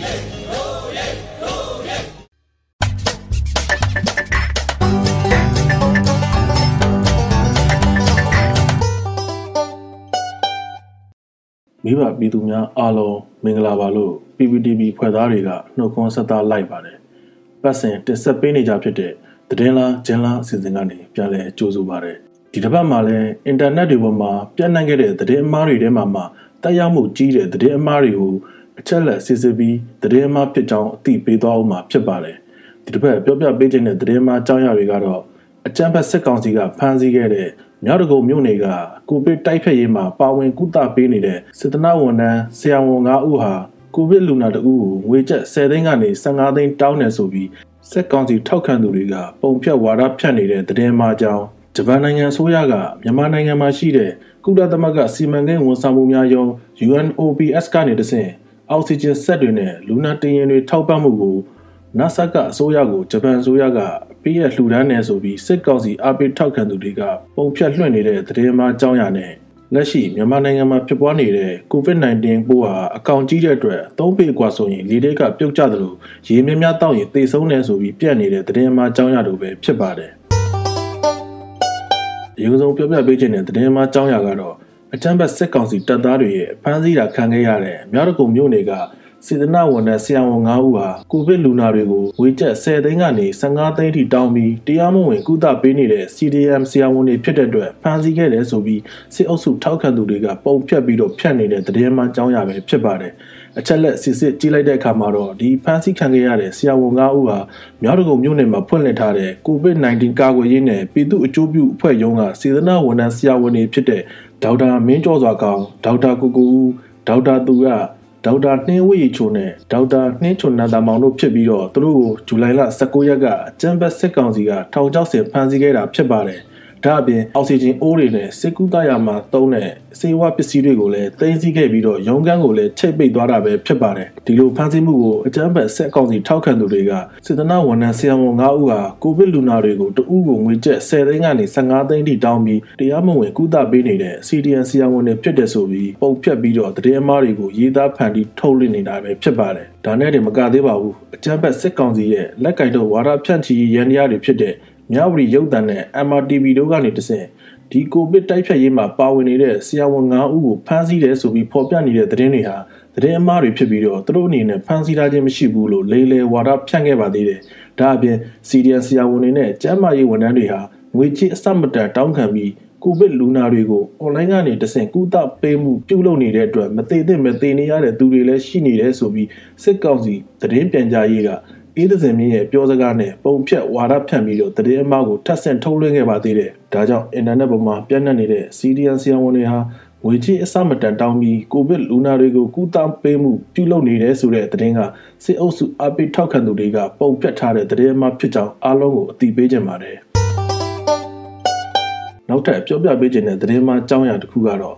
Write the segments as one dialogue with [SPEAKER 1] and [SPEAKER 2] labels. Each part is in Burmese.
[SPEAKER 1] မိဘပြည်သူများအားလုံးမင်္ဂလာပါလို့ PPTV ဖွဲ့သားတွေကနှုတ်ခွန်းဆက်သလိုက်ပါတယ်။ပတ်စဉ်တင်ဆက်ပေးနေကြဖြစ်တဲ့သတင်းလားဂျင်လားအစီအစဉ်ကနေပြန်လည်ကြိုဆိုပါရစေ။ဒီတစ်ပတ်မှာလည်းအင်တာနက်တွေပေါ်မှာပြန့်နှံ့ခဲ့တဲ့သတင်းအမှားတွေထဲမှာမှတက်ရောက်မှုကြီးတဲ့သတင်းအမှားတွေကို အချက်လက်စစ်စစ်ပြီးသတင်းအမှားဖြစ်ကြောင်းအသိပေးသွားအောင်မှာဖြစ်ပါတယ်။ဒီတစ်ပတ်ပြောပြပေးခြင်းတဲ့သတင်းအမှားအကြောင်းအရာတွေကတော့အကြံဖက်စစ်ကောင်စီကဖမ်းဆီးခဲ့တဲ့မြောက်တကုံမြို့နယ်ကကိုဗစ်တိုက်ဖျက်ရေးမှာပါဝင်ကုသပေးနေတဲ့စစ်တနဝန်ထမ်းဆရာဝန်9ဦးဟာကိုဗစ်လူနာတဦးကိုငွေကျပ်10သိန်းကနေ15သိန်းတောင်းနေဆိုပြီးစက်ကောင်စီထောက်ခံသူတွေကပုံဖြတ်ဝါဒဖြန့်နေတဲ့သတင်းမှာကြောင်းဂျပန်နိုင်ငံအစိုးရကမြန်မာနိုင်ငံမှာရှိတဲ့ကုလသမဂ္ဂစီမံကိန်းဝန်ဆောင်မှုများယုံ UNOPS ကနေတဆင့် အောက်ဆီဂျင်စက်တွေနဲ့လူနာတင်ရင်တွေထောက်ပံ့မှုကို NASA ကအစိုးရကိုဂျပန်အစိုးရကပေးရလှူဒန်းနေဆိုပြီးစစ်ကောင်စီအပိထောက်ခံသူတွေကပုံဖြတ်လွှင့်နေတဲ့သတင်းမှအကြောင်းအရာနဲ့လက်ရှိမြန်မာနိုင်ငံမှာဖြစ်ပွားနေတဲ့ COVID-19 ပိုးဟာအကောင်ကြီးတဲ့အတွက်သုံးပေกว่าဆိုရင်လေတွေကပြုတ်ကျသလိုရေမြများတောက်ရင်သေဆုံးနေဆိုပြီးပြက်နေတဲ့သတင်းမှအကြောင်းအရာတို့ပဲဖြစ်ပါတယ်။အရင်ဆုံးပြောပြပေးခြင်းတဲ့သတင်းမှအကြောင်းအရာကတော့ အကြမ်းဖက်စစ်ကောင်စီတပ်သားတွေရဲ့ဖမ်းဆီးတာခံခဲ့ရတဲ့မြောက်တကုံမြို့နယ်ကစေတနာဝန်ထမ်းဆရာဝန်9ဦးဟာကိုဗစ်လူနာတွေကိုဝေကျက်10သိန်းကနေ15သိန်းထိတောင်းပြီးတရားမဝင်ကုသပေးနေတဲ့ CDM ဆရာဝန်တွေဖြစ်တဲ့အတွက်ဖမ်းဆီးခဲ့တယ်ဆိုပြီးစစ်အုပ်စုထောက်ခံသူတွေကပုံဖြတ်ပြီးတော့ဖြတ်နေတဲ့သတင်းမှကြောင်းရပဲဖြစ်ပါတယ် အချက်လက်စစ်စစ်ကြီးလိုက်တဲ့အခါမှာတော့ဒီဖမ်းဆီးခံခဲ့ရတဲ့ဆရာဝန်9ဦးဟာမြောက်တကုံမြို့နယ်မှာဖွင့်လှစ်ထားတဲ့ COVID-19 ကာကွယ်ရေးနဲ့ပြည်သူ့အကျိုးပြုအဖွဲ့ရုံးကစေတနာဝန်ထမ်းဆရာဝန်တွေဖြစ်တဲ့ဒေါက်တာမင်းကျော်စွာကောင်ဒေါက်တာကိုကိုဦးဒေါက်တာသူရဒေါက်တာနှင်းဝေချိုနဲ့ဒေါက်တာနှင်းချုံနန္ဒမောင်တို့ဖြစ်ပြီးတော့သူတို့ကိုဇူလိုင်လ19ရက်ကအကြံဘက်စစ်ကောင်စီကထောင်ချောက်ဆင်ဖမ်းဆီးခဲ့တာဖြစ်ပါတယ်။ ဒါအပြင်အောက်ဆီဂျင်အိုးတွေနဲ့စစ်ကူးသားရမှာသုံးတဲ့စေဝါပစ္စည်းတွေကိုလည်းတင်စီခဲ့ပြီးတော့ရုံးကန်းကိုလည်းချိတ်ပိတ်သွားတာပဲဖြစ်ပါတယ်။ဒီလိုဖမ်းဆီးမှုကိုအကြမ်းဖက်စစ်ကောင်စီထောက်ခံသူတွေကစစ်တနာဝန်ထမ်းဆရာဝန်9ဦးဟာကိုဗစ်လူနာတွေကိုတဦးကိုငွေကျပ်10သိန်းကနေ15သိန်းထိတောင်းပြီးတရားမဝင်ကုသပေးနေတဲ့ CDN ဆရာဝန်တွေဖြစ်တဲ့ဆိုပြီးပုံဖြတ်ပြီးတော့တည်အမားတွေကိုရေးသားဖန်တီးထုတ်လွှင့်နေတာပဲဖြစ်ပါတယ်။ဒါနဲ့တည်းမကသေးပါဘူး။အကြမ်းဖက်စစ်ကောင်စီရဲ့လက်ကင်တော့ဝါဒဖြန့်ချီရန်တရားတွေဖြစ်တဲ့ မြဝတီရုပ်သံနဲ့ MRTV တို့ကနေတဆင့်ဒီကိုဗစ်တိုက်ဖြတ်ရေးမှာပါဝင်နေတဲ့ဆရာဝန်9ဦးကိုဖမ်းဆီးတယ်ဆိုပြီးဖော်ပြနေတဲ့သတင်းတွေဟာသတင်းအမှားတွေဖြစ်ပြီးတော့သူတို့အနေနဲ့ဖမ်းဆီးထားခြင်းမရှိဘူးလို့လေလေဝါဒဖြန့်ခဲ့ပါသေးတယ်။ဒါအပြင်စီဒီအန်ဆရာဝန်တွေနဲ့ကျန်းမာရေးဝန်ထမ်းတွေဟာငွေချေးအစမတန်တောင်းခံပြီးကိုဗစ်လူနာတွေကိုအွန်လိုင်းကနေတဆင့်ကုသပေးမှုပြုလုပ်နေတဲ့အတွက်မသေးသင့်မသေးနေရတဲ့သူတွေလည်းရှိနေတယ်ဆိုပြီးစစ်ကောင်စီသတင်းပြန်ကြားရေးက အေးသစင်မြင့်ရဲ့ပြောစကားနဲ့ပုံဖြတ်ဝါဒဖြန့်ပြီးတော့တည်င်းအမောက်ကိုထပ်ဆင့်ထုတ်လွှင့်ခဲ့ပါသေးတယ်။ဒါကြောင့်အင်တာနက်ပေါ်မှာပြန့်နှံ့နေတဲ့ CDN ဆီယံဝန်တွေဟာငွေကြေးအစမတန်တောင်းပြီးကိုဗစ်လူနာတွေကိုကုသပေးမှုပြုလုပ်နေတယ်ဆိုတဲ့သတင်းကစစ်အုပ်စုအပိထောက်ခံသူတွေကပုံဖြတ်ထားတဲ့သတင်းအမှားဖြစ်ကြောင်းအားလုံးကိုအသိပေးကြပါတယ်။နောက်ထပ်ပြောပြပေးခြင်းတဲ့သတင်းမှာအကြောင်းအရာတစ်ခုကတော့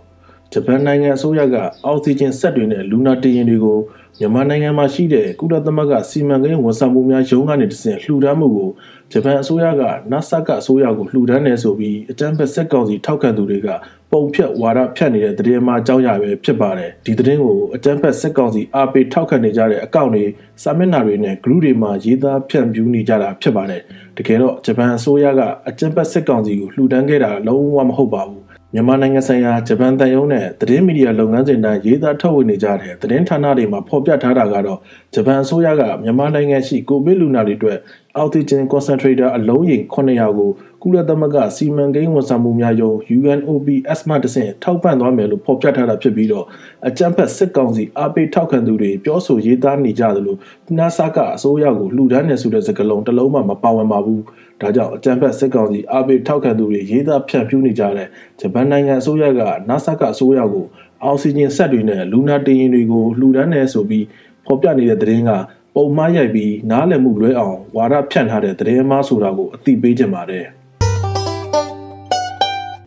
[SPEAKER 1] ဂျပန်နိုင်ငံအစိုးရကအောက်ဆီဂျင်စက်တွေနဲ့လူနာတင်ရင်တွေကိုမြန်မာနိုင်ငံမှာရှိတဲ့ကုလသမဂ္ဂစီမံကိန်းဝန်ဆောင်မှုများရုံးကနေတဆင့်လှူဒန်းမှုကိုဂျပန်အစိုးရက NASA ကအစိုးရကိုလှူဒန်းနေဆိုပြီးအကြမ်းဖက်စက်ကောင်စီထောက်ခံသူတွေကပုံဖြတ်ဝါဒဖြတ်နေတဲ့သတင်းမှအကြောင်းအရာပဲဖြစ်ပါတယ်ဒီသတင်းကိုအကြမ်းဖက်စက်ကောင်စီအားပေးထောက်ခံနေကြတဲ့အကောင့်တွေစာမျက်နှာတွေနဲ့ group တွေမှာရေးသားဖြန့်ဖြူးနေကြတာဖြစ်ပါတယ်တကယ်တော့ဂျပန်အစိုးရကအကြမ်းဖက်စက်ကောင်စီကိုလှူဒန်းခဲ့တာလုံးဝမဟုတ်ပါဘူး မြန်မာနိုင်ငံဆိုင်ရာဂျပန်တန်ယုံနဲ့သတင်းမီဒီယာလုပ်ငန်းစဉ်တိုင်းရေးသားထုတ်ဝေနေကြတဲ့သတင်းဌာနတွေမှာဖော်ပြထားတာကတော့ဂျပန်အစိုးရကမြန်မာနိုင်ငံရှိကိုဗစ်လူနာတွေအတွက် အောက်ဆီဂျင်ကွန်စန်ထရေတာအလုံးရေ900ကိုကုလသမဂ္ဂစီမံကိန်းဝန်ဆောင်မှုများယုံ UNOPS မှတဆင့်ထောက်ပံ့သွားမယ်လို့ဖော်ပြထားတာဖြစ်ပြီးတော့အကြမ်းဖက်စစ်ကောင်စီအားပေးထောက်ခံသူတွေပြောဆိုရေးသားနေကြသလို NASA ကအစိုးရကိုလှူဒန်းနေဆိုတဲ့စကားလုံးတစ်လုံးမှမပါဝင်ပါဘူးဒါကြောင့်အကြမ်းဖက်စစ်ကောင်စီအားပေးထောက်ခံသူတွေရေးသားဖြန့်ဖြူးနေကြတဲ့ဂျပန်နိုင်ငံအစိုးရက NASA ကအစိုးရကိုအောက်ဆီဂျင်ဆက်တွေနဲ့လူနာတင်ရင်တွေကိုလှူဒန်းနေဆိုပြီးဖော်ပြနေတဲ့သတင်းက ပုံမှားရိုက်ပြီးနားလည်မှုလွဲအောင်ဝါဒဖြန့်ထားတဲ့သတင်းမှားဆိုတာကိုအသိပေးခြင်းပါတယ်။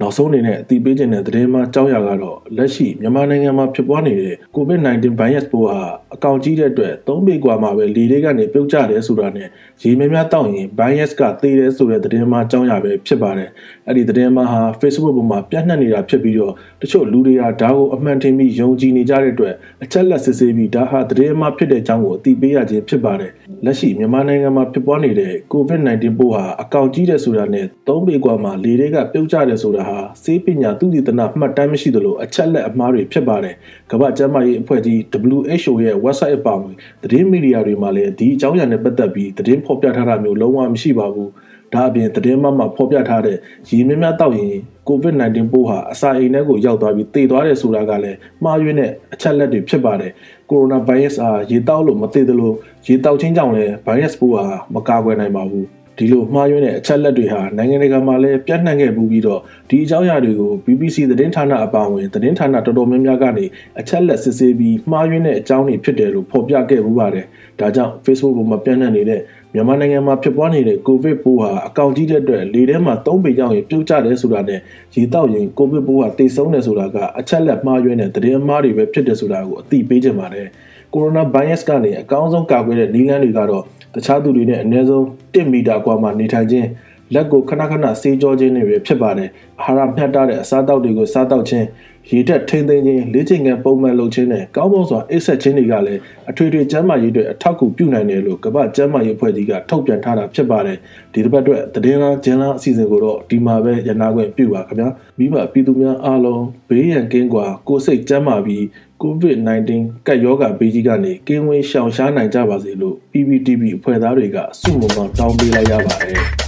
[SPEAKER 1] နောက်ဆုံးအနေနဲ့အသိပေးခြင်းတဲ့သတင်းမှာကြောက်ရကတော့လက်ရှိမြန်မာနိုင်ငံမှာဖြစ်ပွားနေတဲ့ COVID-19 virus ပိုးဟာအကောင်ကြီးတဲ့အတွက်၃ပေกว่าမှာပဲလေတွေကနေပြုတ်ကျတယ်ဆိုတာနဲ့ရေများများတောက်ရင် virus ကသေတယ်ဆိုတဲ့သတင်းမှာကြောက်ရပဲဖြစ်ပါတယ် အဲ့ဒီသတင်းမှားဟာ Facebook ပေါ်မှာပြန့်နှံ့နေတာဖြစ်ပြီးတော့တချို့လူတွေကဒါကိုအမှန်တင်ပြီးယုံကြည်နေကြတဲ့အတွက်အချက်လက်စစ်ဆေးပြီးဒါဟာသတင်းမှားဖြစ်တဲ့အကြောင်းကိုအသိပေးရခြင်းဖြစ်ပါတယ်လက်ရှိမြန်မာနိုင်ငံမှာဖြစ်ပွားနေတဲ့ COVID-19 ပိုးဟာအကောင့်ကြီးတဲ့ဆိုတာနဲ့သုံးပေกว่าမှာလေတွေကပြုတ်ကျတယ်ဆိုတာဟာစေးပညာသူတည်တနာမှတ်တမ်းမရှိသလိုအချက်လက်အမှားတွေဖြစ်ပါတယ်ကမ္ဘာ့ကျန်းမာရေးအဖွဲ့ကြီး WHO ရဲ့ website အပါအဝင်သတင်းမီဒီယာတွေမှာလည်းဒီအကြောင်းအရာနဲ့ပတ်သက်ပြီးသတင်းဖော်ပြထားတာမျိုးလုံးဝမရှိပါဘူး ဒါအပြင်သတင်းမှမှဖော်ပြထားတဲ့ရေမြမြတောက်ရင် COVID-19 ပိုးဟာအစာအိမ်ထဲကိုရောက်သွားပြီးသေသွားတယ်ဆိုတာကလည်းမှားယွင်းတဲ့အချက်လက်တွေဖြစ်ပါတယ်။ကိုရိုနာဗိုင်းရပ်စ်အားရေတောက်လို့မသေသလိုရေတောက်ခြင်းကြောင့်လည်းဗိုင်းရပ်စ်ပိုးဟာမကာကွယ်နိုင်ပါဘူး။ ဒီလိုမှားယွင်းတဲ့အချက်လက်တွေဟာနိုင်ငံတကာမှာလည်းပြန့်နှံ့ခဲ့ပြီးတော့ဒီအကြောင်းအရာတွေကို BBC သတင်းဌာနအပါအဝင်သတင်းဌာနတော်တော်များများကနေအချက်လက်စစ်ဆေးပြီးမှားယွင်းတဲ့အကြောင်းတွေဖြစ်တယ်လို့ဖော်ပြခဲ့မှုပါတယ်။ဒါကြောင့် Facebook ပေါ်မှာပြန့်နှံ့နေတဲ့မြန်မာနိုင်ငံမှာဖြစ်ပွားနေတဲ့ကိုဗစ်ပိုးဟာအကောင့်ကြီးတဲ့အတွက်လေထဲမှာ၃ပေကြောင့်ရင်ပြုတ်ကျတယ်ဆိုတာနဲ့ရေတောက်ရင်ကိုဗစ်ပိုးဟာတိတ်ဆုံးတယ်ဆိုတာကအချက်လက်မှားယွင်းတဲ့သတင်းအမှားတွေပဲဖြစ်တယ်ဆိုတာကိုအသိပေးချင်ပါတယ် ကိုရိုနာဗိုင်းရပ်စ်ကနေအကောင်းဆုံးကာကွယ်တဲ့နည်းလမ်းတွေကတော့တခြားသူတွေနဲ့အနည်းဆုံး1မီတာကွာမှနေထိုင်ခြင်း လက်ကိုခဏခဏဆေးကြောခြင်းတွေပဲဖြစ်ပါတယ်အာဟာရမျှတတဲ့အစားအသောက်တွေကိုစားတောက်ခြင်းရေတက်ထိမ့်သိမ်းခြင်းလေ့ကျင့်ခန်းပုံမှန်လုပ်ခြင်းနဲ့ကောင်းမွန်စွာအိပ်ဆက်ခြင်းတွေကလည်းအထွေထွေကျန်းမာရေးအတွက်အထောက်အကူပြုနိုင်တယ်လို့ကမ္ဘာ့ကျန်းမာရေးအဖွဲ့ကြီးကထုတ်ပြန်ထားတာဖြစ်ပါတယ်ဒီတစ်ပတ်အတွက်သတင်းလားဂျန်လားအစီအစဉ်ကိုတော့ဒီမှာပဲရနာခွင့်ပြုပါခင်ဗျာမိဘပြည်သူများအားလုံးဘေးရန်ကင်းကွာကိုယ်စိတ်ကျန်းမာပြီး COVID-19 ကပ်ရောဂါဘေးကြီးကနေကင်းဝေးရှောင်ရှားနိုင်ကြပါစေလို့ PPTV အဖွဲ့သားတွေကဆုမွန်ကောင်းတောင်းပေးလိုက်ရပါတယ်